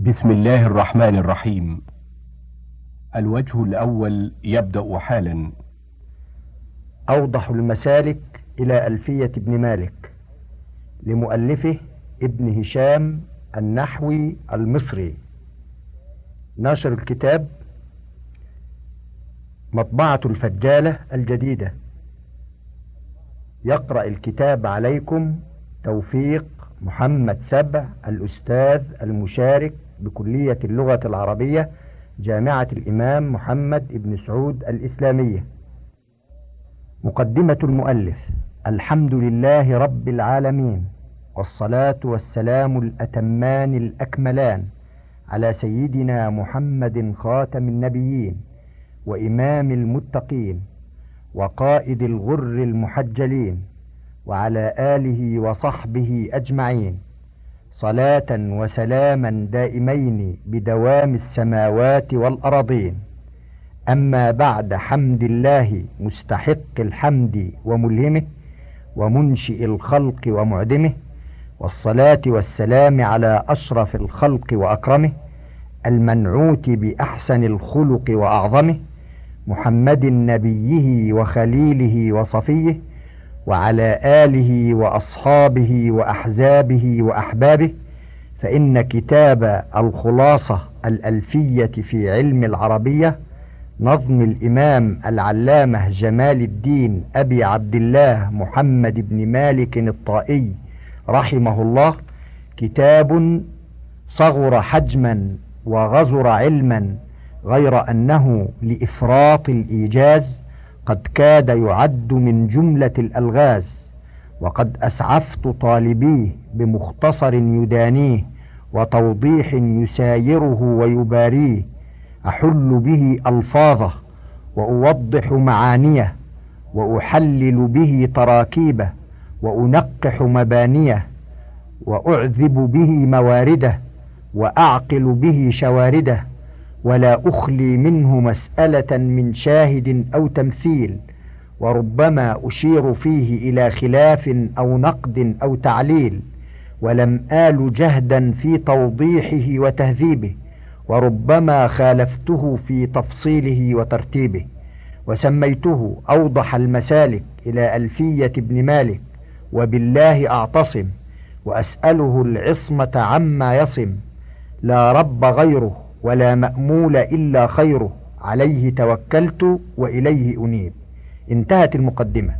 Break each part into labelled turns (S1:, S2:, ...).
S1: بسم الله الرحمن الرحيم. الوجه الأول يبدأ حالا.
S2: أوضح المسالك إلى ألفية ابن مالك. لمؤلفه ابن هشام النحوي المصري. ناشر الكتاب مطبعة الفجالة الجديدة. يقرأ الكتاب عليكم توفيق محمد سبع الأستاذ المشارك بكلية اللغة العربية جامعة الإمام محمد بن سعود الإسلامية. مقدمة المؤلف الحمد لله رب العالمين والصلاة والسلام الأتمان الأكملان على سيدنا محمد خاتم النبيين وإمام المتقين وقائد الغر المحجلين وعلى آله وصحبه أجمعين. صلاة وسلاما دائمين بدوام السماوات والأرضين أما بعد حمد الله مستحق الحمد وملهمه ومنشئ الخلق ومعدمه والصلاة والسلام على أشرف الخلق وأكرمه المنعوت بأحسن الخلق وأعظمه محمد نبيه وخليله وصفيه وعلى آله وأصحابه وأحزابه وأحبابه فإن كتاب الخلاصة الألفية في علم العربية نظم الإمام العلامة جمال الدين أبي عبد الله محمد بن مالك الطائي رحمه الله كتاب صغر حجما وغزر علما غير أنه لإفراط الإيجاز قد كاد يعد من جملة الألغاز وقد أسعفت طالبيه بمختصر يدانيه وتوضيح يسايره ويباريه أحل به ألفاظه وأوضح معانيه وأحلل به تراكيبه وأنقح مبانيه وأعذب به مواردة وأعقل به شواردة. ولا أخلي منه مسألة من شاهد أو تمثيل وربما أشير فيه إلى خلاف أو نقد أو تعليل ولم آل جهدا في توضيحه وتهذيبه وربما خالفته في تفصيله وترتيبه وسميته أوضح المسالك إلى ألفية ابن مالك وبالله أعتصم وأسأله العصمة عما يصم لا رب غيره. ولا مأمول إلا خيره. عليه توكلت وإليه أنيب. انتهت المقدمة.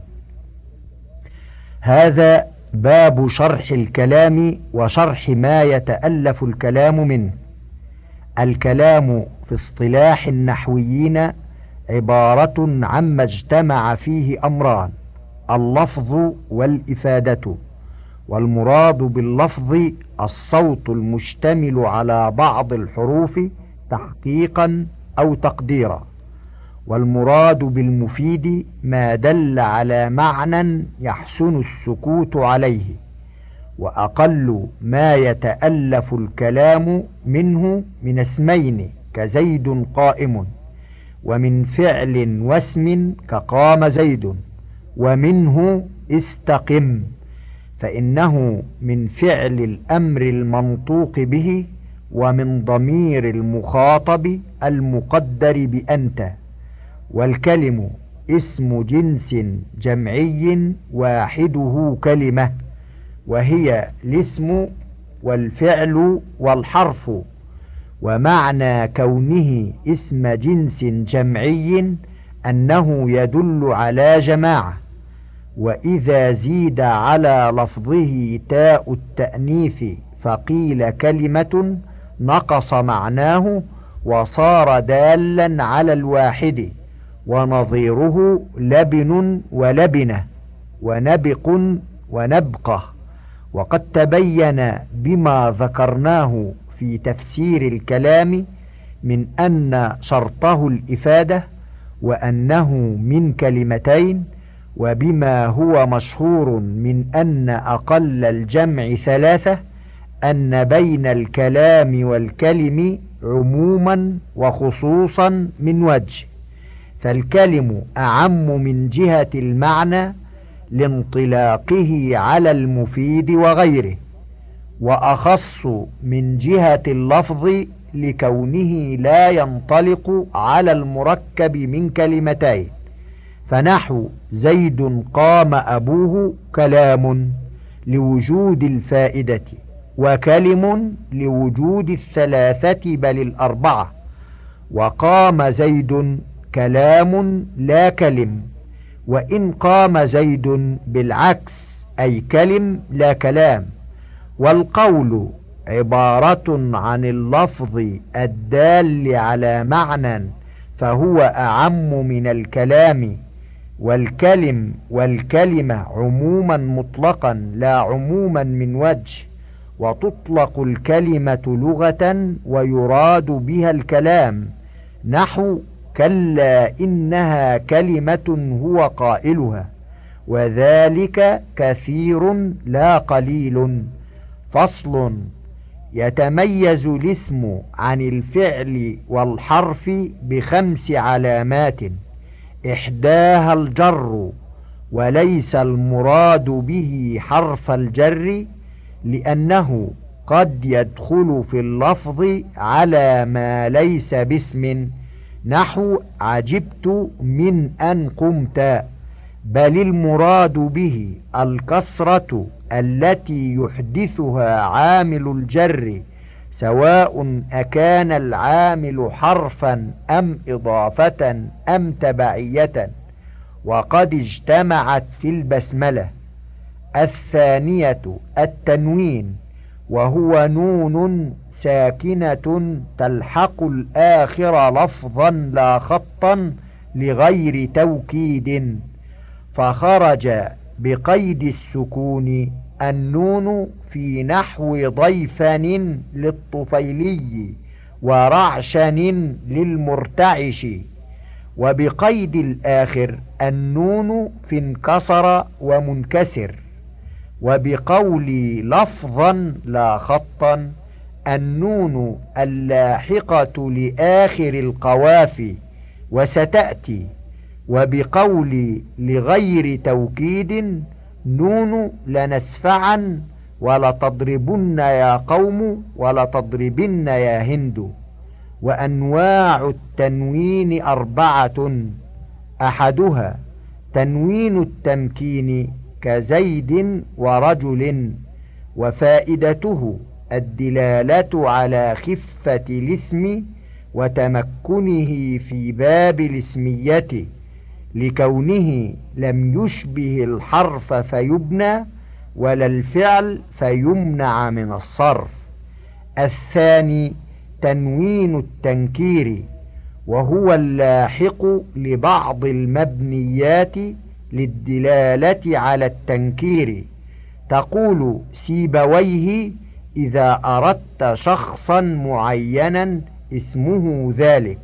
S2: هذا باب شرح الكلام وشرح ما يتألف الكلام منه. الكلام في اصطلاح النحويين عبارة عما اجتمع فيه أمران اللفظ والإفادة. والمراد باللفظ الصوت المشتمل على بعض الحروف تحقيقا أو تقديرا. والمراد بالمفيد ما دل على معنى يحسن السكوت عليه وأقل ما يتألف الكلام منه من اسمين كزيد قائم ومن فعل واسم كقام زيد ومنه استقم. فإنه من فعل الأمر المنطوق به ومن ضمير المخاطب المقدر بأنت والكلم اسم جنس جمعي واحدة كلمة وهي الاسم والفعل والحرف ومعنى كونه اسم جنس جمعي أنه يدل على جماعة. وإذا زيد على لفظه تاء التأنيث فقيل كلمة نقص معناه وصار دالا على الواحد ونظيره لبن ولبنة ونبق ونبقة وقد تبين بما ذكرناه في تفسير الكلام من أن شرطه الإفادة وأنه من كلمتين وبما هو مشهور من أن أقل الجمع ثلاثة أن بين الكلام والكلم عموما وخصوصا من وجه فالكلم أعم من جهة المعنى لانطلاقه على المفيد وغيره وأخص من جهة اللفظ لكونه لا ينطلق على المركب من كلمتين. فنحو زيد قام أبوه كلام لوجود الفائدة وكلم لوجود الثلاثة بل الأربعة وقام زيد كلام لا كلم وإن قام زيد بالعكس أي كلم لا كلام والقول عبارة عن اللفظ الدال على معنى فهو أعم من الكلام. والكلم والكلمة عموما مطلقا لا عموما من وجه وتطلق الكلمة لغة ويراد بها الكلام. نحو كلا إنها كلمة هو قائلها وذلك كثير لا قليل. فصل يتميز الاسم عن الفعل والحرف بخمس علامات. إحداها الجر وليس المراد به حرف الجر لأنه قد يدخل في اللفظ على ما ليس باسم. نحو عجبت من أن قمت بل المراد به الكسرة التي يحدثها عامل الجر. سواء أكان العامل حرفا أم إضافة أم تبعية وقد اجتمعت في البسملة. الثانية التنوين وهو نون ساكنة تلحق الآخر لفظا لا خطا لغير توكيد فخرج بقيد السكون النون في نحو ضيفن للطفيلي ورعشن للمرتعش. وبقيد الآخر النون في انكسر ومنكسر. وبقول لفظا لا خطا النون اللاحقة لآخر القوافي وستأتي. وبقول لغير توكيد نون لنسفعا ولتضربن يا قوم ولتضربن يا هند. وأنواع التنوين أربعة أحدها تنوين التمكين كزيد ورجل وفائدته الدلالة على خفة الاسم وتمكنه في باب الاسمية. لكونه لم يشبه الحرف فيبنى ولا الفعل فيمنع من الصرف. الثاني تنوين التنكير وهو اللاحق لبعض المبنيات للدلالة على التنكير. تقول سيبويه إذا أردت شخصا معينا اسمه ذلك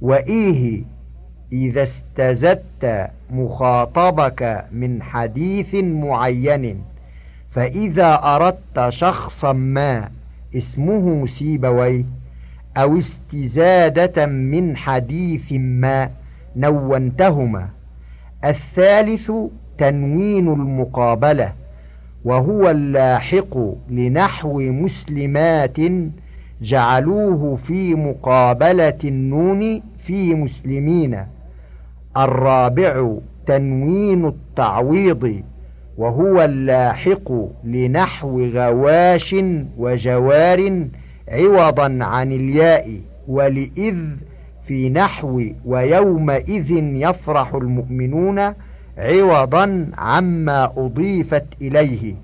S2: وإيه إذا استزدت مخاطبك من حديث معين فإذا أردت شخصا ما اسمه سيبويه أو استزادة من حديث ما نونتهما. الثالث تنوين المقابلة وهو اللاحق لنحو مسلمات جعلوه في مقابلة النون في مسلمين. الرابع تنوين التعويض وهو اللاحق لنحو غواش وجوار عوضا عن الياء ولإذ في نحو ويومئذ يفرح المؤمنون عوضا عما أضيفت إليه.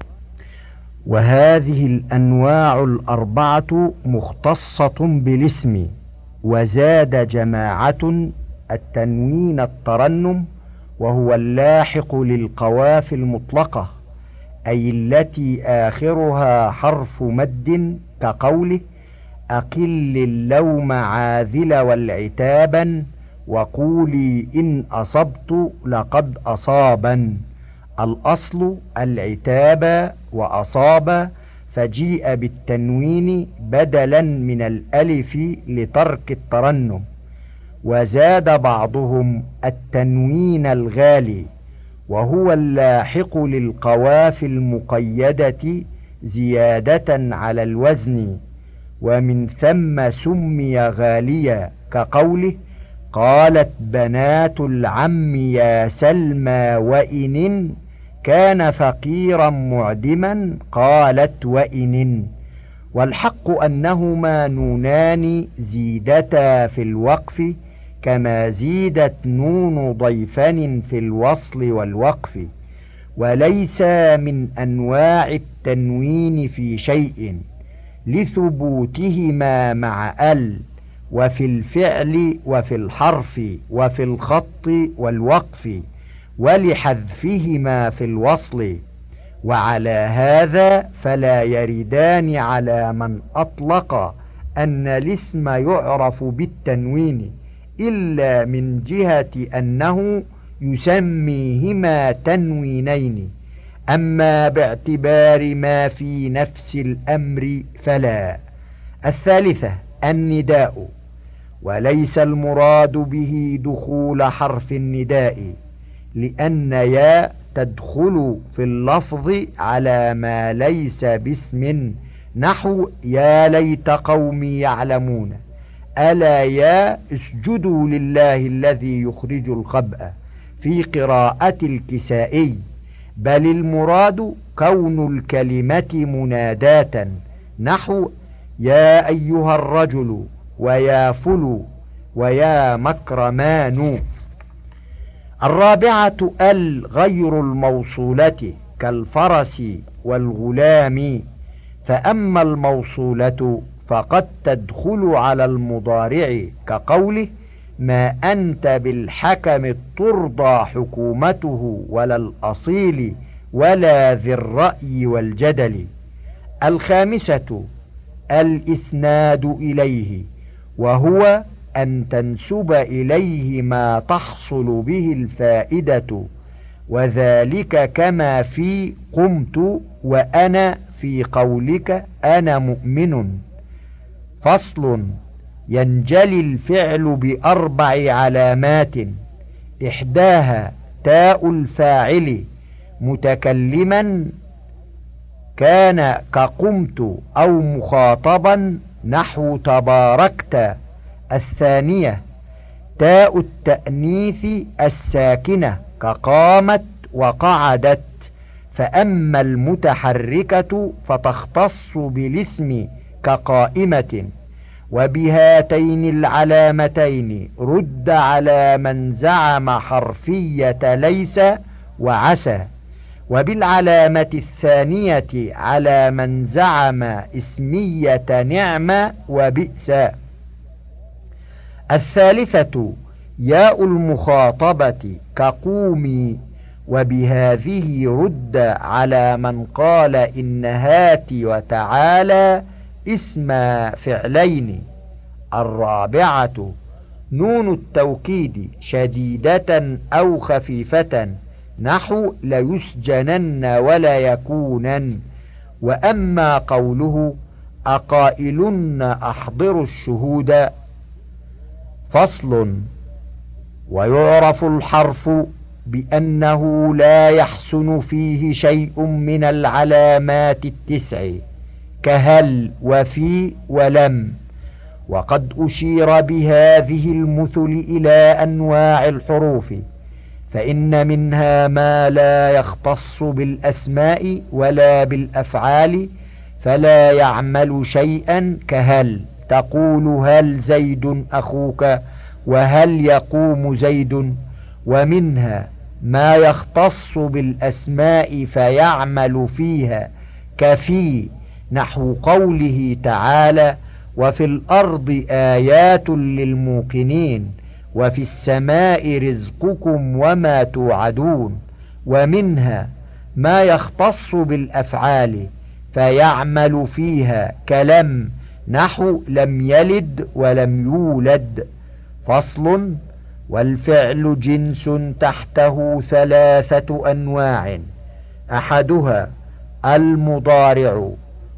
S2: وهذه الأنواع الأربعة مختصة بالاسم وزاد جماعة التنوين الترنم وهو اللاحق للقوافي المطلقة أي التي آخرها حرف مد كقوله أقل اللوم عاذل والعتابا وقولي إن أصبت لقد أصابا الأصل العتاب وأصاب فجيء بالتنوين بدلا من الألف لترك الترنم. وزاد بعضهم التنوين الغالي وهو اللاحق للقوافي المقيدة زيادة على الوزن ومن ثم سمي غاليا كقوله قالت بنات العم يا سلمى وإن كان فقيرا معدما قالت وإن والحق أنهما نونان زيدتا في الوقف كما زيدت نون ضيفن في الوصل والوقف وليس من أنواع التنوين في شيء لثبوتهما مع ال وفي الفعل وفي الحرف وفي الخط والوقف ولحذفهما في الوصل وعلى هذا فلا يردان على من أطلق أن الاسم يعرف بالتنوين. إلا من جهة أنه يسميهما تنوينين. أما باعتبار ما في نفس الأمر فلا. الثالثة النداء. وليس المراد به دخول حرف النداء لأن يا تدخل في اللفظ على ما ليس باسم نحو يا ليت قومي يعلمون. ألا يا اسجدوا لله الذي يخرج الخبأ في قراءة الكسائي بل المراد كون الكلمة مناداة. نحو يا أيها الرجل ويا فلو ويا مكرمان. الرابعة ال غير الموصولة كالفرس والغلام. فأما الموصولة فقد تدخل على المضارع كقوله ما أنت بالحكم ترضى حكومته ولا الأصيل ولا ذي الرأي والجدل. الخامسة الإسناد إليه وهو أن تنسب إليه ما تحصل به الفائدة وذلك كما في قمت وأنا في قولك أنا مؤمن. فصل ينجلي الفعل بأربع علامات. إحداها تاء الفاعل متكلما كان كقمت أو مخاطبا نحو تباركت. الثانية تاء التأنيث الساكنة كقامت وقعدت. فأما المتحركة فتختص بالاسم كقائمة وبهاتين العلامتين رد على من زعم حرفية ليس وعسى وبالعلامة الثانية على من زعم اسمية نعمة وبئس. الثالثة ياء المخاطبة كقومي وبهذه رد على من قال إن هات وتعالى اسم فعلين. الرابعة نون التوكيد شديدة أو خفيفة نحو ليسجنن ولا يكونن. وأما قوله أقائلن أحضر الشهود. فصل. ويعرف الحرف بأنه لا يحسن فيه شيء من العلامات التسع. كهل وفي ولم. وقد أشير بهذه المثل إلى أنواع الحروف فإن منها ما لا يختص بالأسماء ولا بالأفعال فلا يعمل شيئا كهل. تقول هل زيد أخوك وهل يقوم زيد ومنها ما يختص بالأسماء فيعمل فيها كفي نحو قوله تعالى وفي الأرض آيات للموقنين وفي السماء رزقكم وما توعدون ومنها ما يختص بالأفعال فيعمل فيها كلم نحو لم يلد ولم يولد فصل والفعل جنس تحته ثلاثة أنواع أحدها المضارع.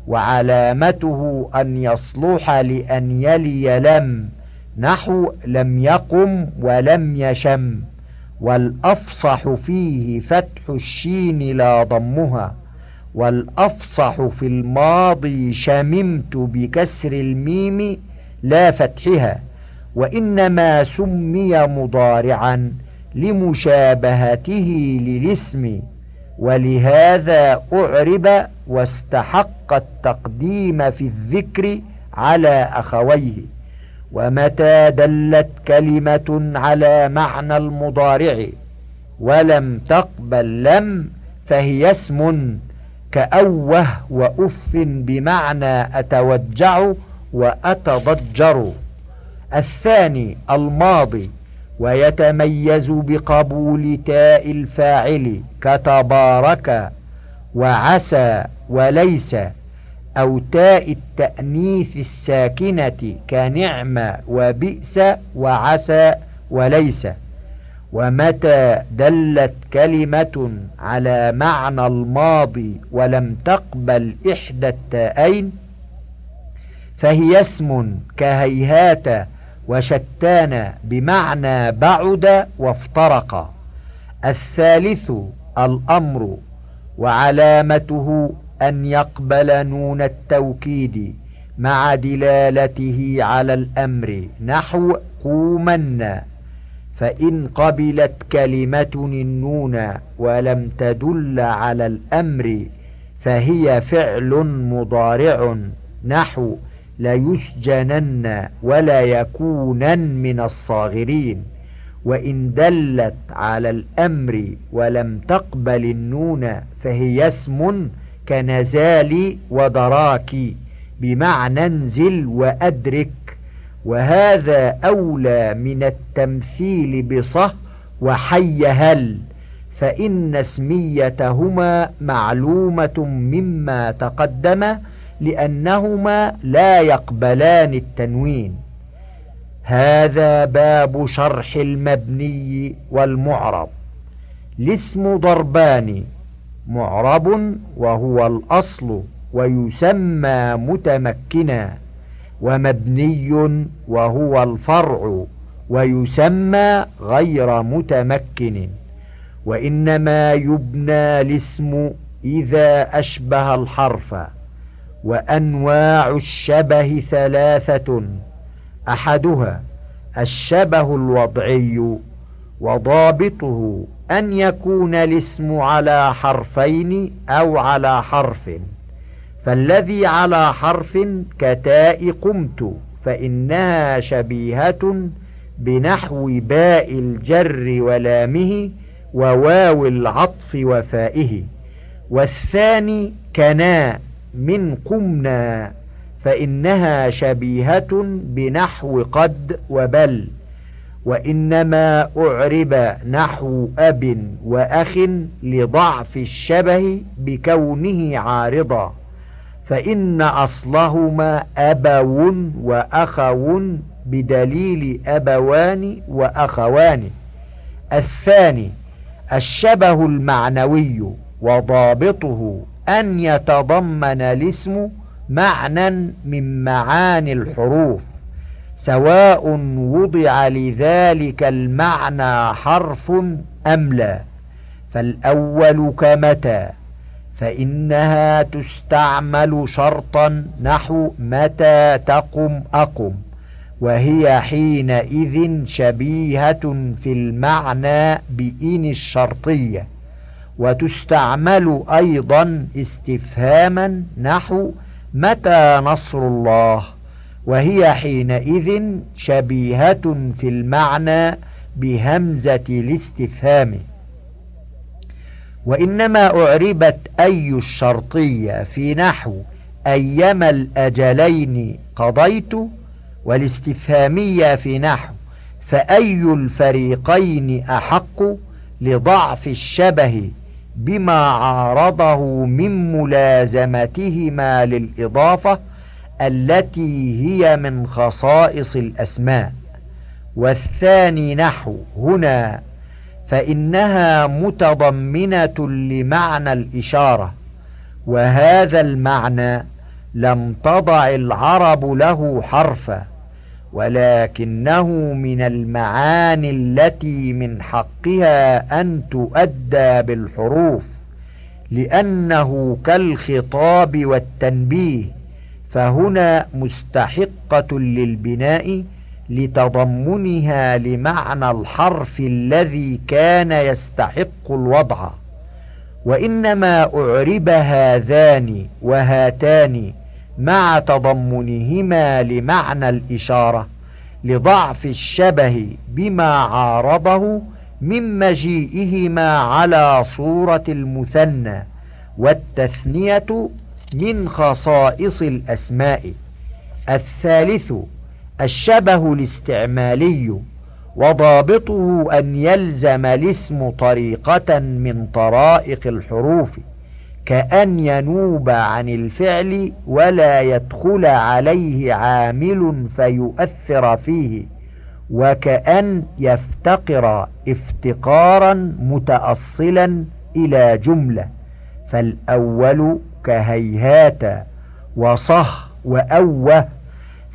S2: وعلامته أن يصلح لأن يلي لم نحو لم يقم ولم يشم والأفصح فيه فتح الشين لا ضمها والأفصح في الماضي شممت بكسر الميم لا فتحها وإنما سمي مضارعا لمشابهته للاسم ولهذا أعرب واستحق التقديم في الذكر على أخويه. ومتى دلت كلمة على معنى المضارع؟ ولم تقبل لم فهي اسم كأوه وأف بمعنى أتوجع وأتضجر. الثاني الماضي ويتميز بقبول تاء الفاعل كتبارك وعسى وليس أو تاء التأنيث الساكنة كنعم وبئس وعسى وليس. ومتى دلت كلمة على معنى الماضي ولم تقبل إحدى التاءين فهي اسم كهيهات وشتان بمعنى بعد وافترق. الثالث الأمر وعلامته أن يقبل نون التوكيد مع دلالته على الأمر. نحو قومن فإن قبلت كلمة النون ولم تدل على الأمر فهي فعل مضارع. نحو ليسجنن ولا يكونن من الصاغرين وإن دلت على الأمر ولم تقبل النون فهي اسم كنزال ودراك بمعنى انزل وأدرك. وهذا أولى من التمثيل بصه وحي هل فإن اسميتهما معلومة مما تقدم لأنهما لا يقبلان التنوين. هذا باب شرح المبني والمعرب. الاسم ضربان معرب وهو الأصل ويسمى متمكنا ومبني وهو الفرع ويسمى غير متمكن وإنما يبنى الاسم إذا أشبه الحرف وأنواع الشبه ثلاثة أحدها الشبه الوضعي وضابطه أن يكون الاسم على حرفين أو على حرف. فالذي على حرف كتاء قمت فإنها شبيهة بنحو باء الجر ولامه وواو العطف وفائه. والثاني كنا من قمنا فإنها شبيهة بنحو قد وبل. وإنما أعرب نحو أب وأخ لضعف الشبه بكونه عارضا فإن أصلهما أبو وأخو بدليل أبوان وأخوان. الثاني الشبه المعنوي وضابطه أن يتضمن الاسم معنى من معاني الحروف. سواء وضع لذلك المعنى حرف أم لا. فالأول كمتى؟ فإنها تستعمل شرطا نحو متى تقم أقم. وهي حينئذ شبيهة في المعنى بإن الشرطية. وتستعمل أيضا استفهاما نحو متى نصر الله؟ وهي حينئذ شبيهة في المعنى بهمزة الاستفهام. وإنما أعربت أي الشرطية في نحو أيما الأجلين قضيت والاستفهامية في نحو فأي الفريقين أحق لضعف الشبه بما عارضه من ملازمتهما للإضافة التي هي من خصائص الأسماء. والثاني نحو هنا فإنها متضمنة لمعنى الإشارة. وهذا المعنى لم تضع العرب له حرفا ولكنه من المعاني التي من حقها أن تؤدى بالحروف لأنه كالخطاب والتنبيه. فهنا مستحقة للبناء لتضمنها لمعنى الحرف الذي كان يستحق الوضع. وإنما أعرب هذان وهاتان مع تضمنهما لمعنى الإشارة لضعف الشبه بما عارضه من مجيئهما على صورة المثنى والتثنية من خصائص الأسماء. الثالث الشبه الاستعمالي وضابطه أن يلزم الاسم طريقة من طرائق الحروف كأن ينوب عن الفعل ولا يدخل عليه عامل فيؤثر فيه وكأن يفتقر افتقارا متأصلا إلى جملة. فالأول كهيهات وصه وأوه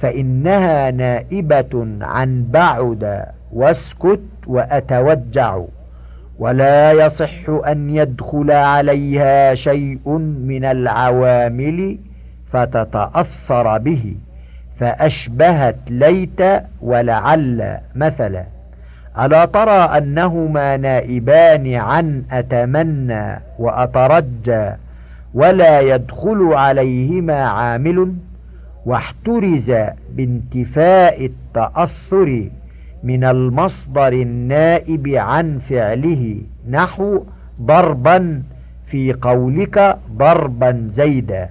S2: فإنها نائبة عن بعد واسكت وأتوجع ولا يصح أن يدخل عليها شيء من العوامل فتتأثر به فأشبهت ليت ولعل مثلا ألا ترى أنهما نائبان عن أتمنى وأترجى؟ ولا يدخل عليهما عامل واحترز بانتفاء التأثر من المصدر النائب عن فعله نحو ضربا في قولك ضربا زيدا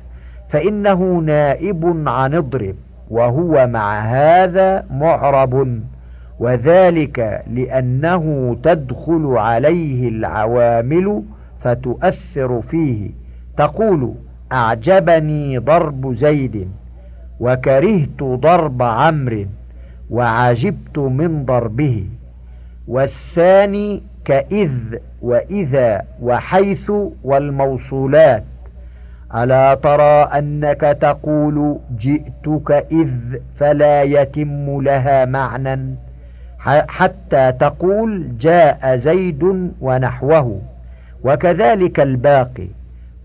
S2: فإنه نائب عن اضرب وهو مع هذا معرب وذلك لأنه تدخل عليه العوامل فتؤثر فيه. تقول أعجبني ضرب زيد وكرهت ضرب عمرو وعجبت من ضربه. والثاني كإذ وإذا وحيث والموصولات. ألا ترى أنك تقول جئتك إذ فلا يتم لها معنى حتى تقول جاء زيد ونحوه. وكذلك الباقي.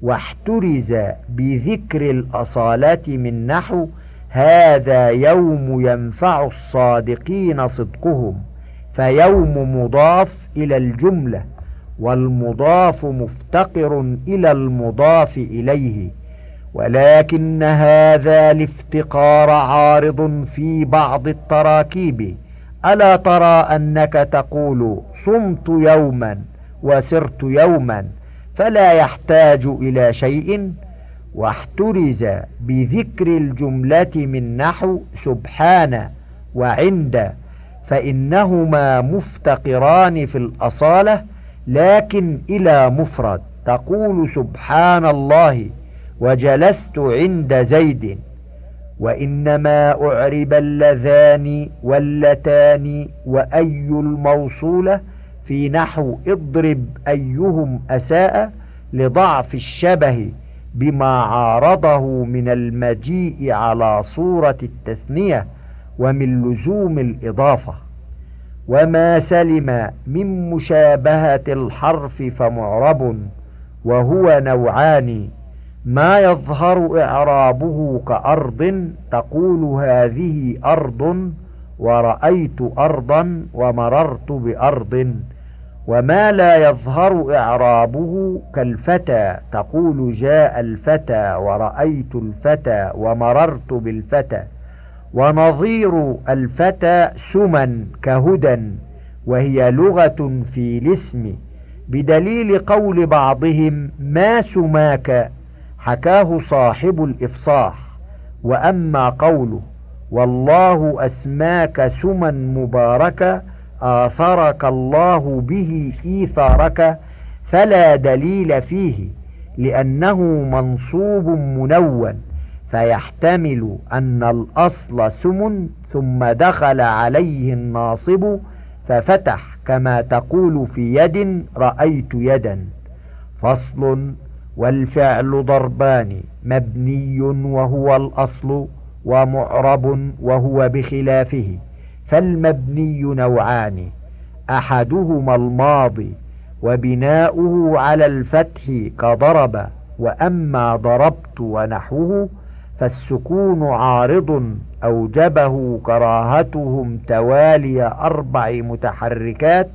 S2: واحترز بذكر الأصالة من نحو هذا يوم ينفع الصادقين صدقهم فيوم مضاف إلى الجملة والمضاف مفتقر إلى المضاف إليه ولكن هذا الافتقار عارض في بعض التراكيب. ألا ترى أنك تقول صمت يوما وسرت يوما؟ فلا يحتاج إلى شيء واحترز بذكر الجملة من نحو سبحان وعند فإنهما مفتقران في الأصالة لكن إلى مفرد تقول سبحان الله وجلست عند زيد وإنما أعرب اللذان واللتان وأي الموصولة في نحو اضرب أيهم أساء لضعف الشبه بما عارضه من المجيء على صورة التثنية ومن لزوم الإضافة. وما سلم من مشابهة الحرف فمعرب وهو نوعان. ما يظهر إعرابه كأرض تقول هذه أرض ورأيت أرضا ومررت بأرض. وما لا يظهر إعرابه كالفتى تقول جاء الفتى ورأيت الفتى ومررت بالفتى ونظير الفتى سما كهدى وهي لغة في الاسم بدليل قول بعضهم ما سماك حكاه صاحب الإفصاح وأما قوله والله أسماك سما مباركة آثرك الله به إيثارك فلا دليل فيه لأنه منصوب منون فيحتمل أن الأصل سم ثم دخل عليه الناصب ففتح كما تقول في يد رأيت يدا. فصل والفعل ضربان مبني وهو الأصل ومعرب وهو بخلافه. فالمبني نوعان أحدهما الماضي وبناؤه على الفتح كضرب وأما ضربت ونحوه فالسكون عارض أوجبه كراهتهم توالي أربع متحركات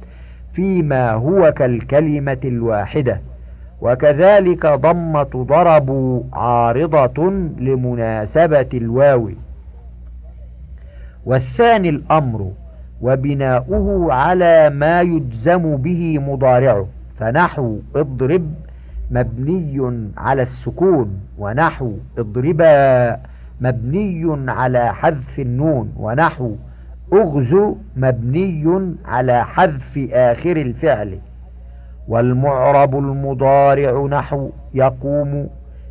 S2: فيما هو كالكلمة الواحدة. وكذلك ضمة ضربوا عارضة لمناسبة الواو. والثاني الأمر وبناؤه على ما يجزم به مضارعه فنحو اضرب مبني على السكون ونحو اضربا مبني على حذف النون ونحو اغزو مبني على حذف آخر الفعل. والمعرب المضارع نحو يقوم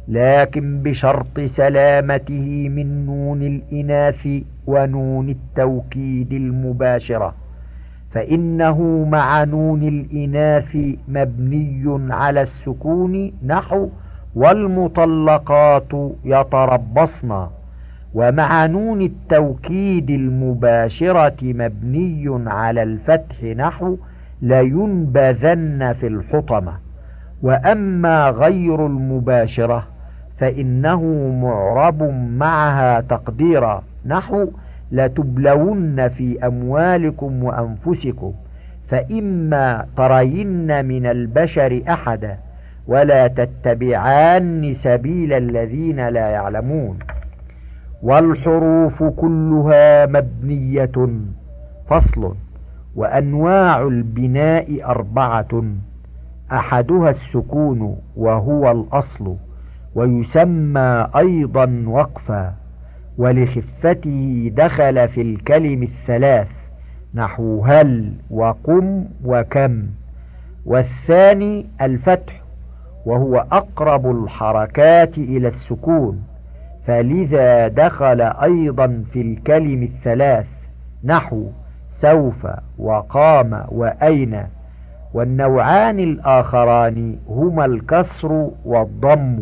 S2: لكن بشرط سلامته من نون الإناث. ونون التوكيد المباشرة فإنه مع نون الإناث مبني على السكون نحو والمطلقات يتربصن ومع نون التوكيد المباشرة مبني على الفتح نحو لينبذن في الحطمة وأما غير المباشرة فإنه معرب معها تقديرا. نحو لتبلون في أموالكم وأنفسكم فإما ترين من البشر أحدا ولا تتبعان سبيل الذين لا يعلمون. والحروف كلها مبنية فصل وأنواع البناء أربعة أحدها السكون وهو الأصل ويسمى أيضا وقفا. ولخفته دخل في الكلم الثلاث نحو هل وقم وكم. والثاني الفتح وهو أقرب الحركات إلى السكون. فلذا دخل أيضا في الكلم الثلاث نحو سوف وقام وأين. والنوعان الآخران هما الكسر والضم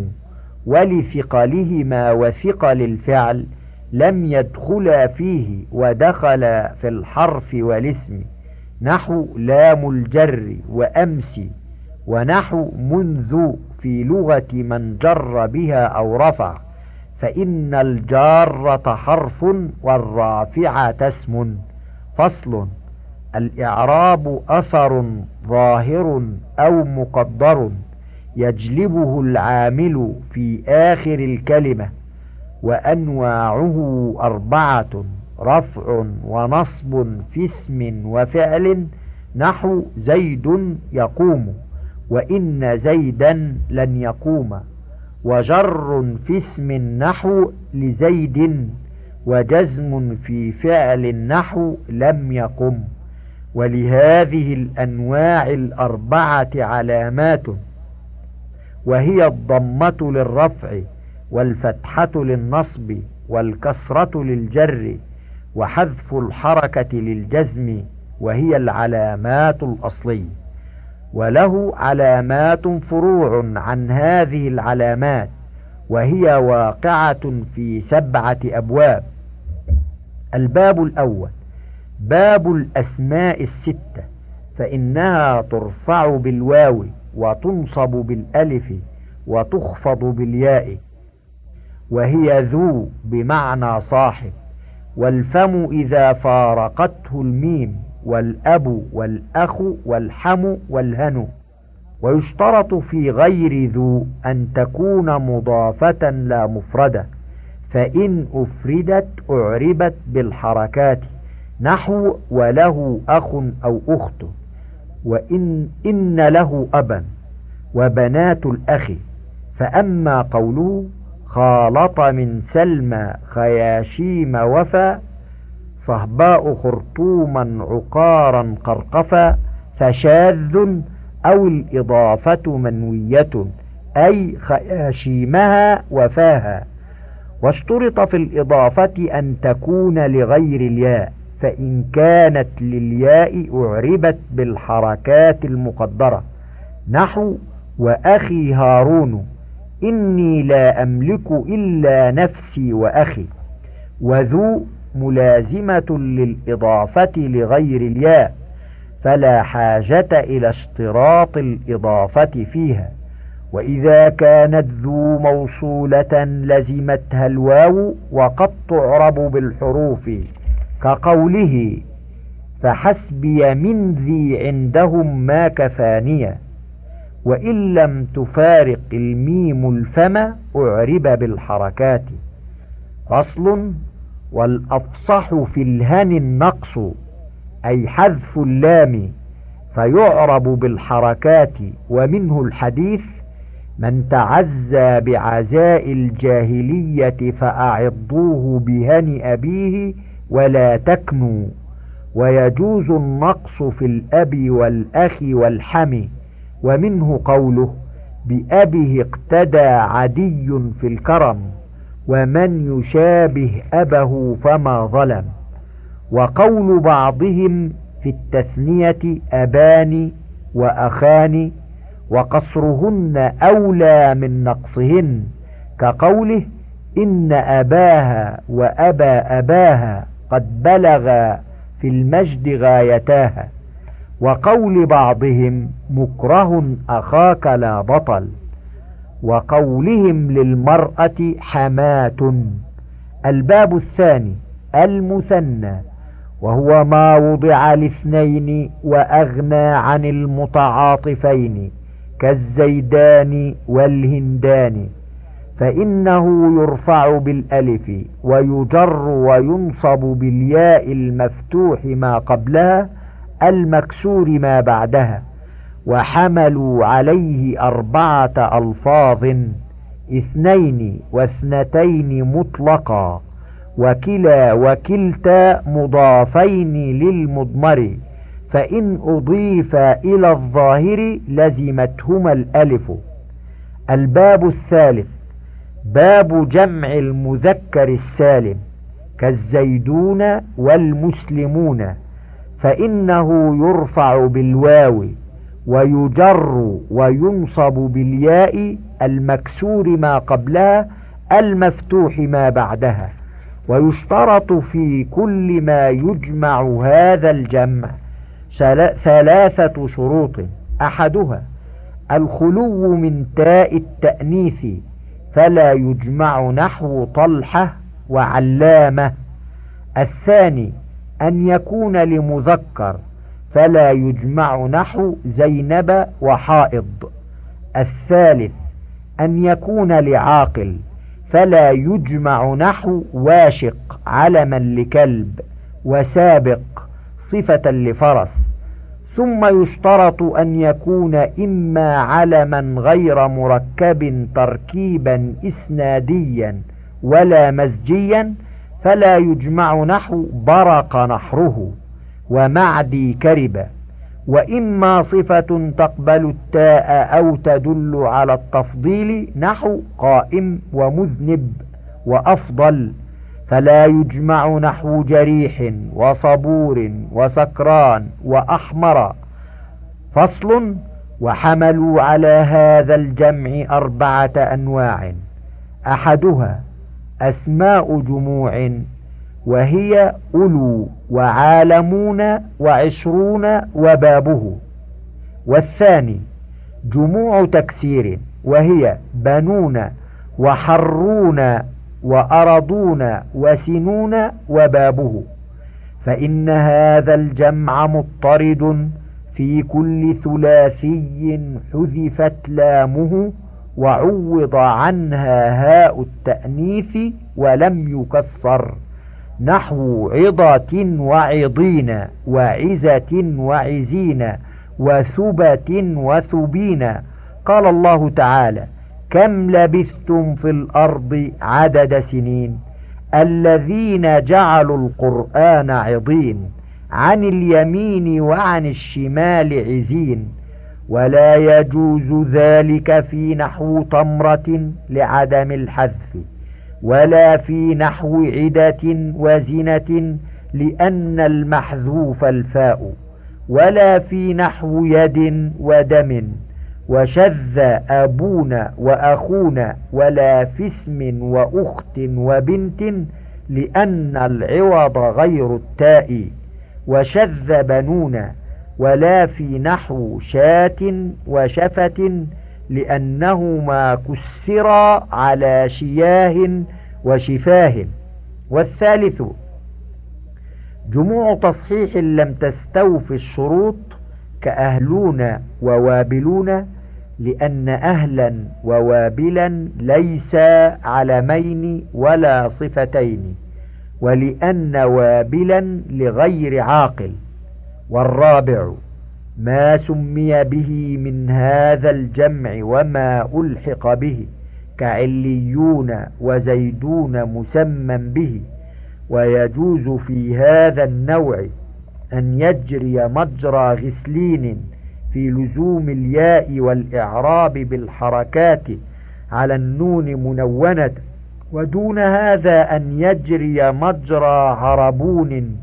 S2: ولثقلهما وثقل الفعل لم يدخلا فيه ودخل في الحرف والاسم. نحو لام الجر وأمس. ونحو منذ في لغة من جر بها أو رفع. فإن الجارة حرف والرافعة اسم فصل الإعراب أثر ظاهر أو مقدر. يجلبه العامل في آخر الكلمة. وأنواعه أربعة رفع ونصب في اسم وفعل نحو زيد يقوم وإن زيدا لن يقوم وجر في اسم نحو لزيد وجزم في فعل نحو لم يقم. ولهذه الأنواع الأربعة علامات وهي الضمة للرفع. والفتحة للنصب والكسرة للجر وحذف الحركة للجزم وهي العلامات الأصلية وله علامات فروع عن هذه العلامات وهي واقعة في سبعة أبواب. الباب الأول باب الأسماء الستة فإنها ترفع بالواو وتنصب بالألف وتخفض بالياء. وهي ذو بمعنى صاحب والفم إذا فارقته الميم والأب والأخ والحم والهن. ويشترط في غير ذو أن تكون مضافة لا مفردة فإن أفردت أعربت بالحركات نحو وله أخ أو أخت وإن إن له أبا وبنات الأخ. فأما قوله خالط من سلمى خياشيم وفا صهباء خرطوما عقارا قرقفا فشاذ أو الإضافة منوية أي خياشيمها وفاها. واشترط في الإضافة أن تكون لغير الياء فإن كانت للياء أعربت بالحركات المقدرة. نحو وأخي هارون إني لا أملك إلا نفسي وأخي وذو ملازمة للإضافة لغير الياء فلا حاجة إلى اشتراط الإضافة فيها. وإذا كانت ذو موصولة لزمتها الواو وقد تعرب بالحروف كقوله فحسبي من ذي عندهم ما كفانية. وإن لم تفارق الميم الفم أعرب بالحركات. فصل والأفصح في الهن النقص أي حذف اللام فيعرب بالحركات. ومنه الحديث من تعزى بعزاء الجاهلية فأعضوه بهن أبيه ولا تكنوا. ويجوز النقص في الأب والأخ والحم. ومنه قوله بأبه اقتدى عدي في الكرم ومن يشابه أبه فما ظلم. وقول بعضهم في التثنية أبان وأخان وقصرهن أولى من نقصهن كقوله إن أباها وأبا أباها قد بلغا في المجد غايتاها. وقول بعضهم مكره أخاك لا بطل وقولهم للمرأة حماة. الباب الثاني المثنى وهو ما وضع لاثنين وأغنى عن المتعاطفين كالزيدان والهندان فإنه يرفع بالألف ويجر وينصب بالياء المفتوح ما قبلها المكسور ما بعدها وحملوا عليه أربعة ألفاظ اثنين واثنتين مطلقا وكلا وكلتا مضافين للمضمر فإن أضيف إلى الظاهر لزمتهما الألف. الباب الثالث باب جمع المذكر السالم كالزيدون والمسلمون. فإنه يرفع بالواو ويجر وينصب بالياء المكسور ما قبلها المفتوح ما بعدها ويشترط في كل ما يجمع هذا الجمع ثلاثة شروط. أحدها الخلو من تاء التأنيث فلا يجمع نحو طلحة وعلامة. الثاني أن يكون لمذكر فلا يجمع نحو زينب وحائض. الثالث أن يكون لعاقل فلا يجمع نحو واشق علما لكلب وسابق صفة لفرس. ثم يشترط أن يكون إما علما غير مركب تركيبا إسناديا ولا مزجيا فلا يجمع نحو برق نحره ومعدي كرب. وإما صفة تقبل التاء أو تدل على التفضيل نحو قائم ومذنب وأفضل. فلا يجمع نحو جريح وصبور وسكران وأحمر. فصل وحملوا على هذا الجمع أربعة أنواع. أحدها أسماء جموع وهي أولو وعالمون وعشرون وبابه. والثاني جموع تكسير وهي بنون وحرون وأرضون وسنون وبابه. فإن هذا الجمع مضطرد في كل ثلاثي حذفت لامه وعوض عنها هاء التأنيث ولم يكسر. نحو عضة وعضين وعزة وعزين وثبة وثبين. قال الله تعالى كم لبثتم في الأرض عدد سنين؟ الذين جعلوا القرآن عضين عن اليمين وعن الشمال عزين. ولا يجوز ذلك في نحو تمرة لعدم الحذف ولا في نحو عدة وزنة لأن المحذوف الفاء ولا في نحو يد ودم وشذ أبونا وأخونا ولا في اسم وأخت وبنت لأن العوض غير التاء وشذ بنونا ولا في نحو شاة وشفة لأنهما كسرا على شياه وشفاه. والثالث جموع تصحيح لم تستوفي الشروط كأهلون ووابلون لأن أهلا ووابلا ليس علمين ولا صفتين ولأن وابلا لغير عاقل. والرابع ما سمي به من هذا الجمع وما ألحق به كعليون وزيدون مسمى به ويجوز في هذا النوع أن يجري مجرى غسلين في لزوم الياء والإعراب بالحركات على النون منونة ودون هذا أن يجري مجرى عربون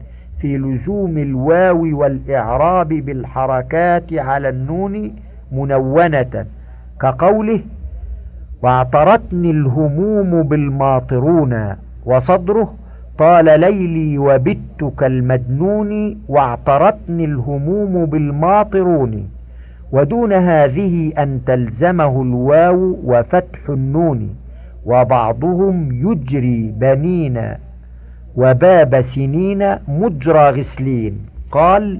S2: في لزوم الواو والإعراب بالحركات على النون منونة. كقوله واعترتني الهموم بالماطرون وصدره طال ليلي وبت كالمجنون واعترتني الهموم بالماطرون. ودون هذه أن تلزمه الواو وفتح النون وبعضهم يجري بنين. وباب سنين مجرى غسلين. قال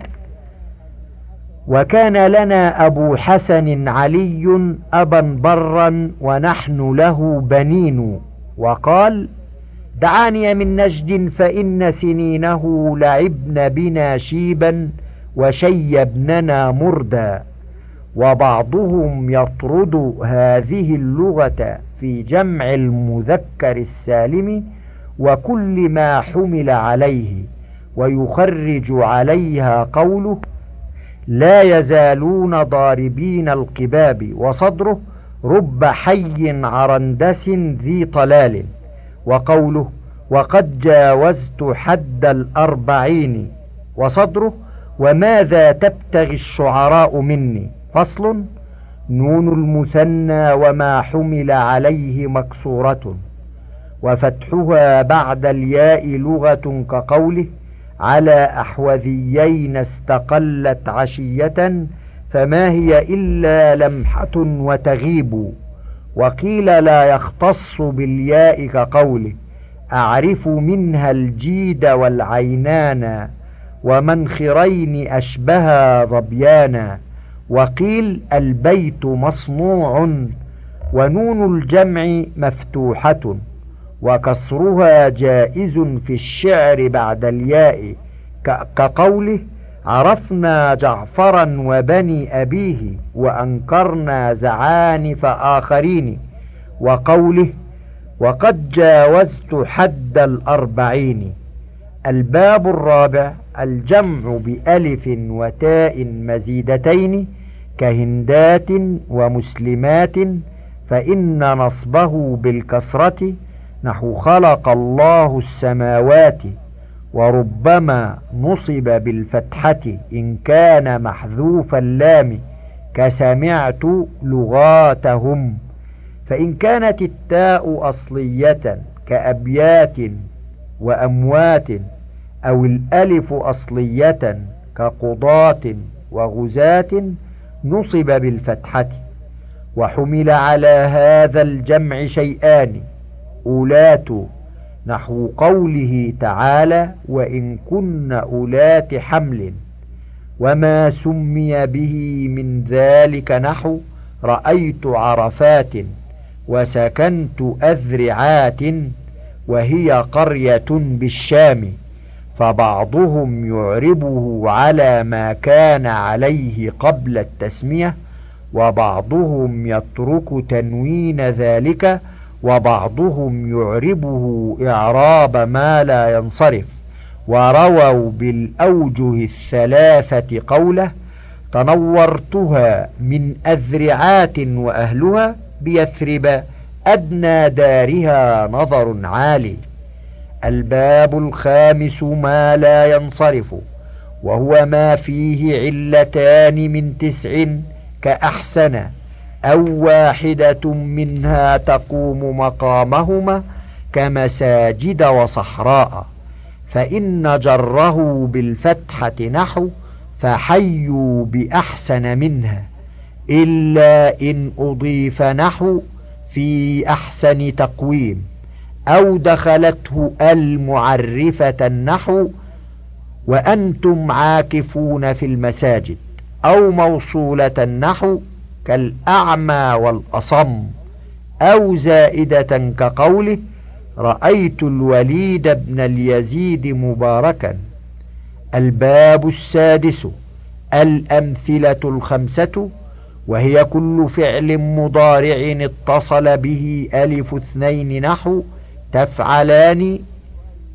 S2: وكان لنا أبو حسن علي أبا برا ونحن له بنين. وقال دعاني من نجد فإن سنينه لعبن بنا شيبا وشيبننا مردا. وبعضهم يطرد هذه اللغة في جمع المذكر السالم وكل ما حمل عليه ويخرج عليها قوله لا يزالون ضاربين القباب وصدره رب حي عرندس ذي طلال وقوله وقد جاوزت حد الأربعين وصدره وماذا تبتغي الشعراء مني فصل نون المثنى وما حمل عليه مكسورة وفتحها بعد الياء لغة كقوله على أحوذيين استقلت عشية فما هي إلا لمحة وتغيب. وقيل لا يختص بالياء كقوله أعرف منها الجيد والعينان ومنخرين أشبها ظبيانا. وقيل البيت مصنوع ونون الجمع مفتوحة. وكسرها جائز في الشعر بعد الياء. كقوله عرفنا جعفرا وبني أبيه وأنكرنا زعانف آخرين. وقوله وقد جاوزت حد الأربعين. الباب الرابع الجمع بألف وتاء مزيدتين كهندات ومسلمات فإن نصبه بالكسرة نحو خلق الله السماوات وربما نصب بالفتحة إن كان محذوف اللام كسمعت لغاتهم فإن كانت التاء أصلية كأبيات وأموات أو الألف أصلية كقضاة وغزاة نصب بالفتحة وحمل على هذا الجمع شيئان أولات نحو قوله تعالى وإن كن أولات حمل. وما سمي به من ذلك نحو رأيت عرفات وسكنت أذرعات وهي قرية بالشام فبعضهم يعربه على ما كان عليه قبل التسمية وبعضهم يترك تنوين ذلك وبعضهم يعربه إعراب ما لا ينصرف ورووا بالأوجه الثلاثة قوله تنورتها من أذرعات وأهلها بيثرب أدنى دارها نظر عالي. الباب الخامس ما لا ينصرف وهو ما فيه علتان من تسع كأحسن. أو واحدة منها تقوم مقامهما كمساجد وصحراء فإن جره بالفتحة نحو فحيوا بأحسن منها إلا إن أضيف نحو في أحسن تقويم أو دخلته المعرفة النحو وأنتم عاكفون في المساجد أو موصولة النحو كالأعمى والأصم أو زائدة كقوله رأيت الوليد بن اليزيد مباركا. الباب السادس الأمثلة الخمسة وهي كل فعل مضارع اتصل به ألف اثنين نحو تفعلان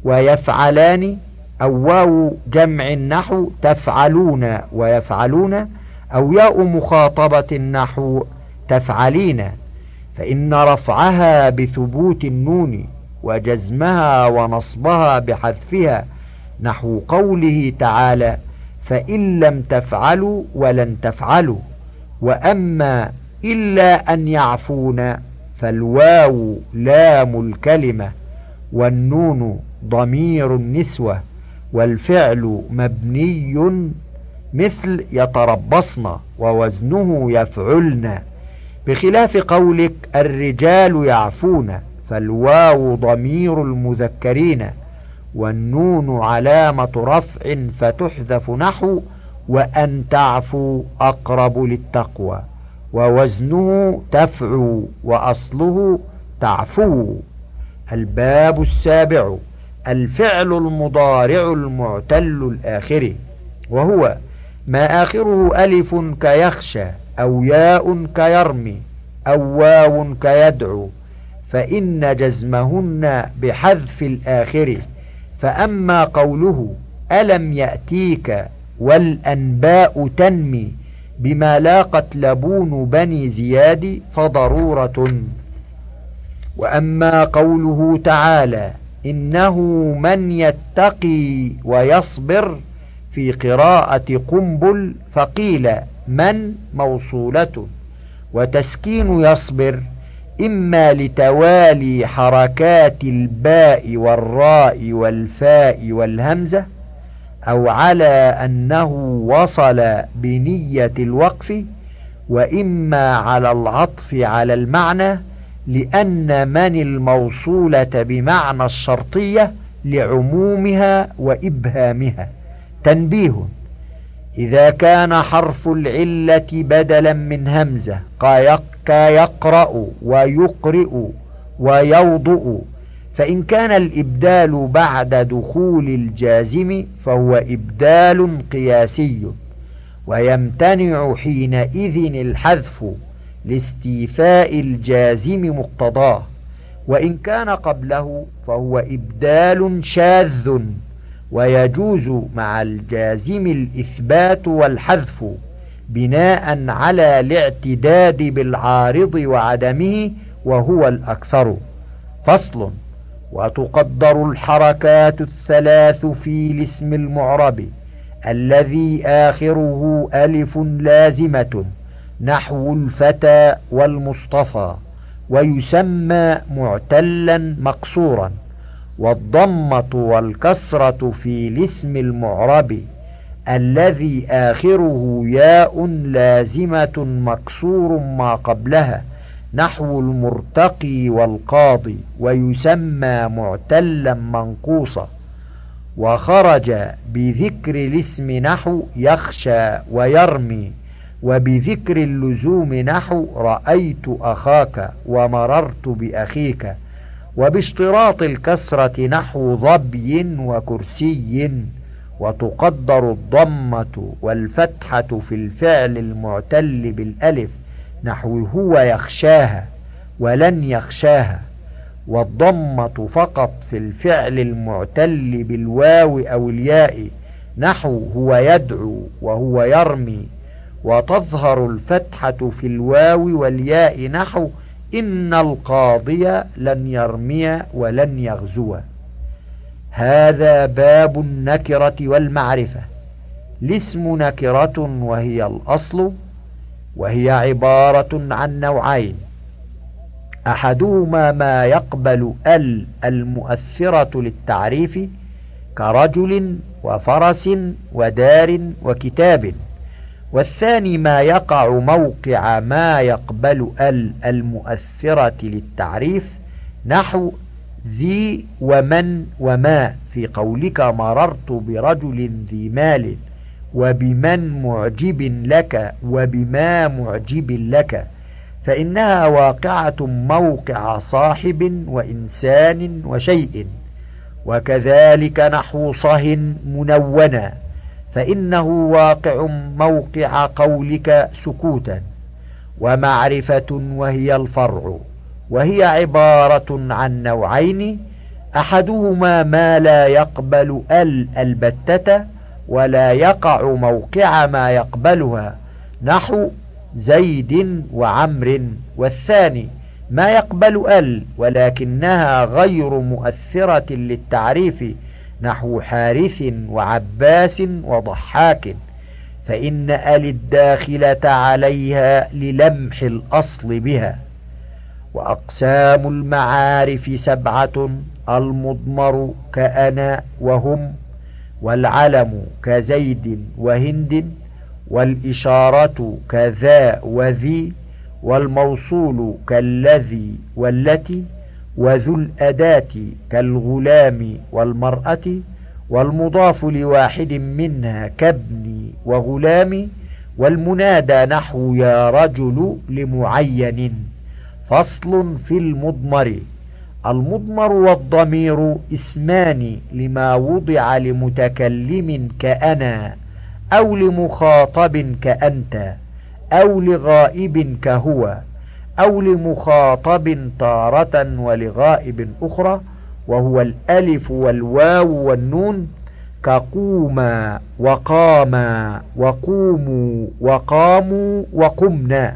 S2: ويفعلان أو واو جمع النحو تفعلون ويفعلون أو ياء مخاطبة النحو تفعلين فإن رفعها بثبوت النون وجزمها ونصبها بحذفها نحو قوله تعالى فإن لم تفعلوا ولن تفعلوا وأما إلا أن يعفون فالواو لام الكلمة والنون ضمير النسوة والفعل مبني مثل يتربصن ووزنه يفعلن. بخلاف قولك الرجال يعفون فالواو ضمير المذكرين. والنون علامة رفع فتحذف نحو وأن تعفوا أقرب للتقوى. ووزنه تفعو وأصله تعفو. الباب السابع الفعل المضارع المعتل الآخر وهو ما آخره ألف كيخشى أو ياء كيرمي أو واو كيدعو فإن جزمهن بحذف الآخر فأما قوله ألم يأتيك والأنباء تنمي بما لاقت لبون بني زياد فضرورة وأما قوله تعالى إنه من يتقي ويصبر في قراءة قنبل فقيل من موصولة؟ وتسكين يصبر إما لتوالي حركات الباء والراء والفاء والهمزة أو على أنه وصل بنية الوقف وإما على العطف على المعنى لأن من الموصولة بمعنى الشرطية لعمومها وإبهامها. تنبيه. إذا كان حرف العلة بدلا من همزة كيقرأ ويقرئ ويوضؤ فإن كان الإبدال بعد دخول الجازم فهو إبدال قياسي. ويمتنع حينئذ الحذف لاستيفاء الجازم مقتضاه. وإن كان قبله فهو إبدال شاذ. ويجوز مع الجازم الإثبات والحذف بناء على الاعتداد بالعارض وعدمه وهو الأكثر. فصل وتقدر الحركات الثلاث في الاسم المعرب الذي آخره ألف لازمة نحو الفتى والمصطفى ويسمى معتلا مقصورا. والضمة والكسرة في الاسم المعرب الذي آخره ياء لازمة مكسور ما قبلها نحو المرتقي والقاضي ويسمى معتلا منقوصا وخرج بذكر الاسم نحو يخشى ويرمي وبذكر اللزوم نحو رأيت أخاك ومررت بأخيك وباشتراط الكسرة نحو ظبي وكرسي وتقدر الضمة والفتحة في الفعل المعتل بالألف نحو هو يخشاها ولن يخشاها والضمة فقط في الفعل المعتل بالواو أو الياء نحو هو يدعو وهو يرمي وتظهر الفتحة في الواو والياء نحو إن القاضي لن يرمي ولن يغزو. هذا باب النكرة والمعرفة. الاسم نكرة وهي الأصل وهي عبارة عن نوعين. أحدهما ما يقبل ال المؤثرة للتعريف كرجل وفرس ودار وكتاب. والثاني ما يقع موقع ما يقبل ال المؤثرة للتعريف نحو ذي ومن وما. في قولك مررت برجل ذي مال وبمن معجب لك وبما معجب لك. فإنها واقعة موقع صاحب وإنسان وشيء. وكذلك نحو صه منونا. فإنه واقع موقع قولك سكوتا ومعرفة وهي الفرع وهي عبارة عن نوعين أحدهما ما لا يقبل ال البتة ولا يقع موقع ما يقبلها نحو زيد وعمر والثاني ما يقبل ال ولكنها غير مؤثرة للتعريف نحو حارث وعباس وضحاك فإن ال الداخلة عليها للمح الأصل بها. وأقسام المعارف سبعة المضمر كأنا وهم والعلم كزيد وهند والإشارة كذا وذي والموصول كالذي والتي وذو الأداة كالغلام والمرأة والمضاف لواحد منها كابن وغلام والمنادى نحو يا رجل لمعين فصل في المضمر المضمر والضمير اسمان لما وضع لمتكلم كأنا أو لمخاطب كأنت أو لغائب كهو. أو لمخاطب تارة ولغائب أخرى وهو الألف والواو والنون كقوما وقاما وقوموا وقاموا وقمنا.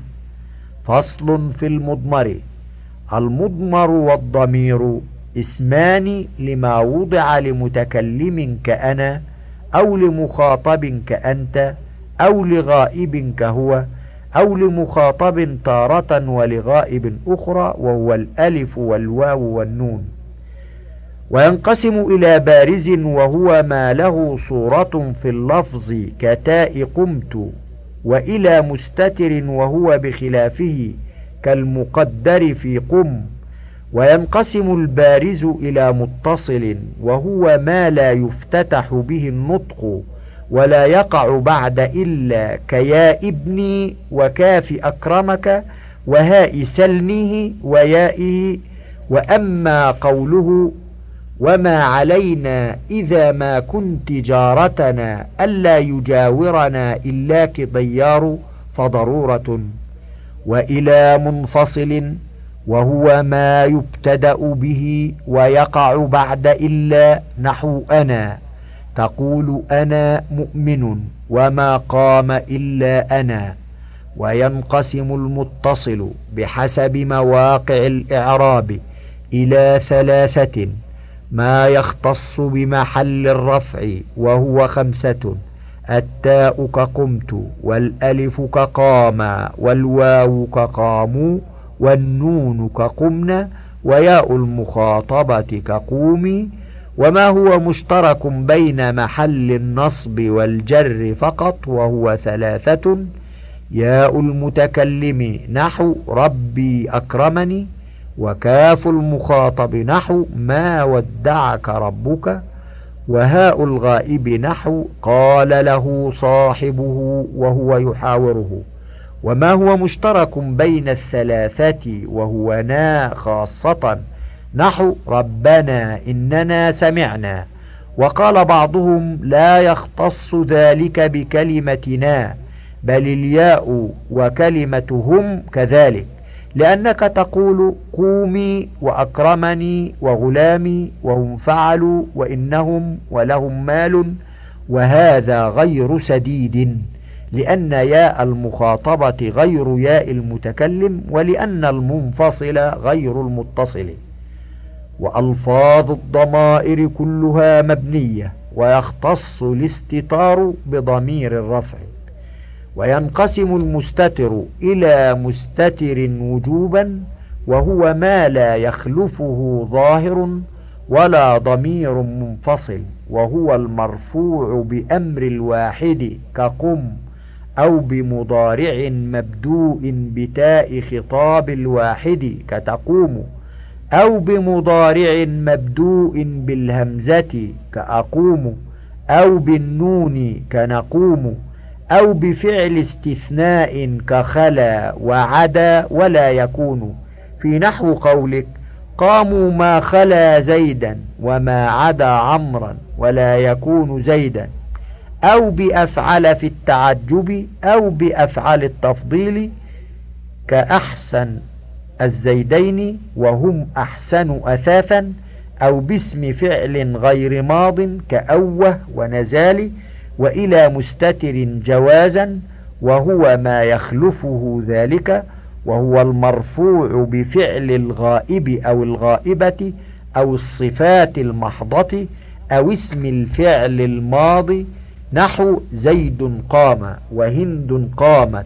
S2: فصل في المضمر المضمر والضمير اسمان لما وضع لمتكلم كأنا أو لمخاطب كأنت أو لغائب كهو. أو لمخاطب تارة ولغائب أخرى وهو الألف والواو والنون. وينقسم إلى بارز وهو ما له صورة في اللفظ كتاء قمت وإلى مستتر وهو بخلافه كالمقدر في قم. وينقسم البارز إلى متصل وهو ما لا يفتتح به النطق. ولا يقع بعد إلا كيا ابني وكاف أكرمك وهاء سلنه ويائه وأما قوله وما علينا إذا ما كنت جارتنا ألا يجاورنا إلاك ضيار فضرورة وإلى منفصل وهو ما يبتدأ به ويقع بعد إلا نحو أنا تقول أنا مؤمن وما قام إلا أنا وينقسم المتصل بحسب مواقع الإعراب إلى ثلاثة ما يختص بمحل الرفع وهو خمسة التاء كقمت والألف كقام والواو كقاموا والنون كقمن وياء المخاطبة كقومي وما هو مشترك بين محل النصب والجر فقط وهو ثلاثة. ياء المتكلم نحو ربي أكرمني. وكاف المخاطب نحو ما ودعك ربك. وهاء الغائب نحو قال له صاحبه وهو يحاوره. وما هو مشترك بين الثلاثة وهو نا خاصة. نحو ربنا إننا سمعنا. وقال بعضهم لا يختص ذلك بكلمتنا بل الياء وكلمة هم كذلك لأنك تقول قومي وأكرمني وغلامي وهم فعلوا وإنهم ولهم مال وهذا غير سديد لأن ياء المخاطبة غير ياء المتكلم ولأن المنفصل غير المتصل. وألفاظ الضمائر كلها مبنية ويختص الاستتار بضمير الرفع. وينقسم المستتر إلى مستتر وجوبا وهو ما لا يخلفه ظاهر ولا ضمير منفصل وهو المرفوع بأمر الواحد كقم أو بمضارع مبدوء بتاء خطاب الواحد كتقوم. أو بمضارع مبدوء بالهمزة كأقوم أو بالنون كنقوم أو بفعل استثناء كخلا وعدا ولا يكون. في نحو قولك قاموا ما خلا زيدا وما عدا عمرا ولا يكون زيدا. أو بأفعل في التعجب أو بأفعل التفضيل كأحسن الزيدين وهم أحسن أثاثا أو باسم فعل غير ماض كأوه ونزال وإلى مستتر جوازا وهو ما يخلفه ذلك وهو المرفوع بفعل الغائب أو الغائبة أو الصفات المحضة أو اسم الفعل الماضي نحو زيد قام وهند قامت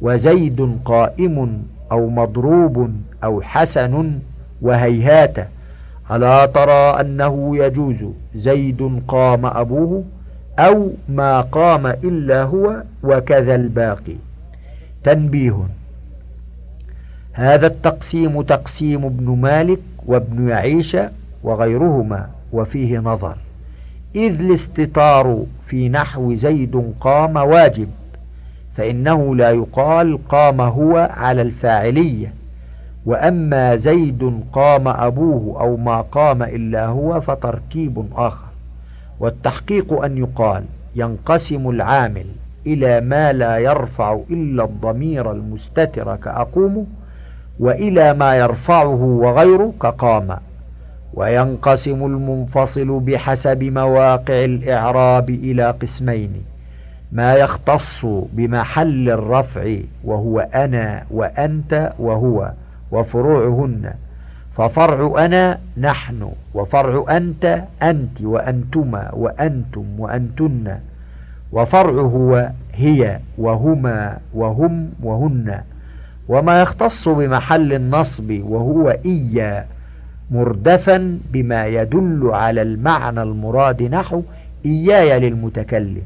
S2: وزيد قائم أو مضروب أو حسن وهيهات ألا ترى أنه يجوز زيد قام أبوه أو ما قام إلا هو وكذا الباقي؟ تنبيه هذا التقسيم تقسيم ابن مالك وابن يعيش وغيرهما وفيه نظر إذ الاستطار في نحو زيد قام واجب فإنه لا يقال قام هو على الفاعلية وأما زيد قام أبوه أو ما قام إلا هو فتركيب آخر. والتحقيق أن يقال ينقسم العامل إلى ما لا يرفع إلا الضمير المستتر كأقوم وإلى ما يرفعه وغيره كقام. وينقسم المنفصل بحسب مواقع الإعراب إلى قسمين. ما يختص بمحل الرفع وهو أنا وأنت وهو وفروعهن. ففرع أنا نحن وفرع أنت أنت وأنتما وأنتم وأنتن. وفرع هو هي وهما وهم وهن. وما يختص بمحل النصب وهو إيا مردفا بما يدل على المعنى المراد نحو إياي للمتكلم.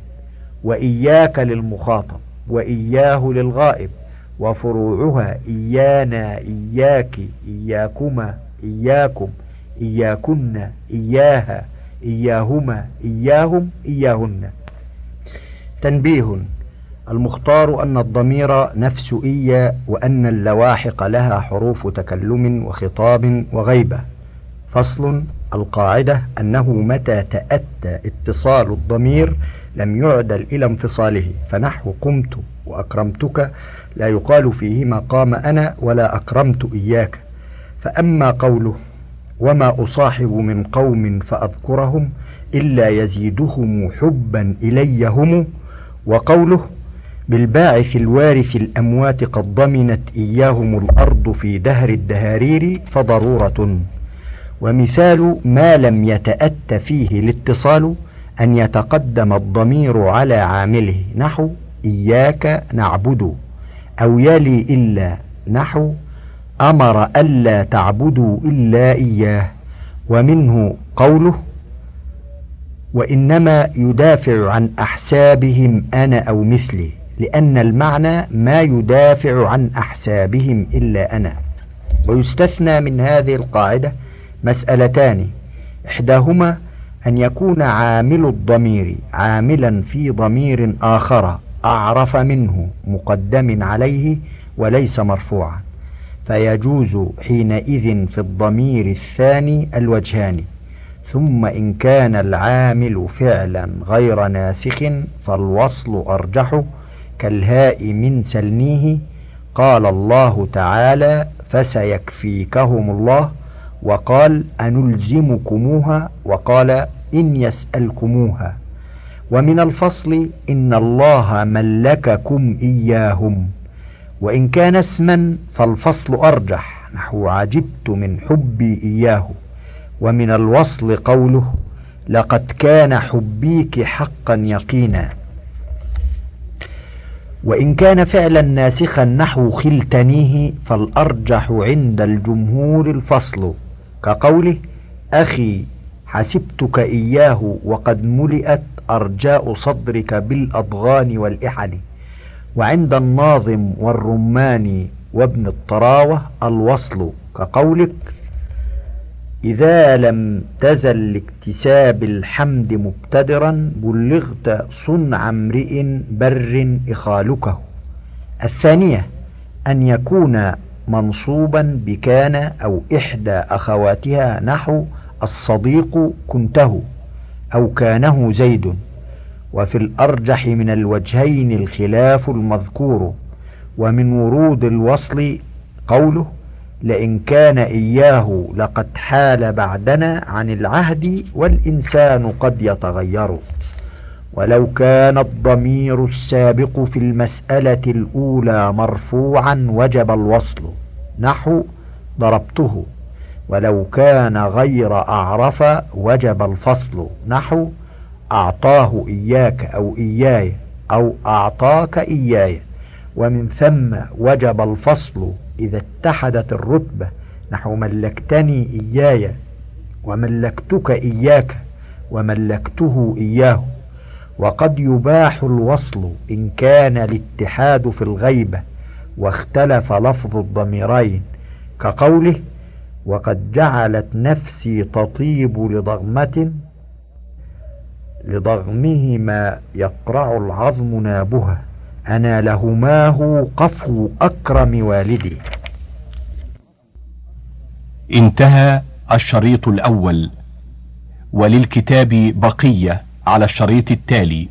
S2: وإياك للمخاطب وإياه للغائب وفروعها إيانا إياك إياكما إياكم إياكن إياها إياهما إياهم إياهن. تنبيه المختار أن الضمير نفس إيا وأن اللواحق لها حروف تكلم وخطاب وغيبة. فصل القاعدة أنه متى تأتى اتصال الضمير لم يعدل إلى انفصاله فنحو قمت وأكرمتك لا يقال فيهما قام أنا ولا أكرمت إياك. فأما قوله وما أصاحب من قوم فأذكرهم إلا يزيدهم حبا إلي هم وقوله بالباعث الوارث الأموات قد ضمنت إياهم الأرض في دهر الدهارير فضرورة. ومثال ما لم يتأت فيه الاتصال أن يتقدم الضمير على عامله. نحو إياك نعبد. أو يلي إلا. نحو أمر ألا تعبدوا إلا إياه. ومنه قوله وإنما يدافع عن أحسابهم أنا أو مثلي. لأن المعنى ما يدافع عن أحسابهم إلا أنا. ويستثنى من هذه القاعدة مسألتان إحداهما أن يكون عامل الضمير عاملا في ضمير آخر أعرف منه مقدم عليه وليس مرفوعا فيجوز حينئذ في الضمير الثاني الوجهان ثم إن كان العامل فعلا غير ناسخ فالوصل أرجح كالهاء من سلنيه قال الله تعالى فسيكفيكهم الله وقال أنلزمكموها وقال إن يسألكموها ومن الفصل إن الله ملككم إياهم وإن كان اسما فالفصل أرجح نحو عجبت من حبي إياه ومن الوصل قوله لقد كان حبيك حقا يقينا وإن كان فعلا ناسخا نحو خلتنيه فالأرجح عند الجمهور الفصل كقوله أخي حسبتك إياه وقد ملئت أرجاء صدرك بالأضغان والإحل. وعند الناظم والرمان وابن الطراوة الوصل كقولك إذا لم تزل لاكتساب الحمد مبتدرا بلغت صنع امرئ بر إخالكه. الثانية أن يكون منصوبا بكان أو إحدى أخواتها نحو الصديق كنته أو كانه زيد. وفي الأرجح من الوجهين الخلاف المذكور ومن ورود الوصل قوله لئن كان إياه لقد حال بعدنا عن العهد والإنسان قد يتغير. ولو كان الضمير السابق في المسألة الأولى مرفوعا وجب الوصل. نحو ضربته. ولو كان غير أعرف وجب الفصل. نحو أعطاه إياك أو إياي أو أعطاك إياي. ومن ثم وجب الفصل إذا اتحدت الرتبة. نحو ملكتني إياي وملكتك إياك وملكته إياه. وقد يباح الوصل إن كان الاتحاد في الغيبة واختلف لفظ الضميرين كقوله وقد جعلت نفسي تطيب لضغمة لضغمهما يقرع العظم نابها. أنا لهماه قفو أكرم والدي.
S1: انتهى الشريط الأول. وللكتاب بقية. على الشريط التالي.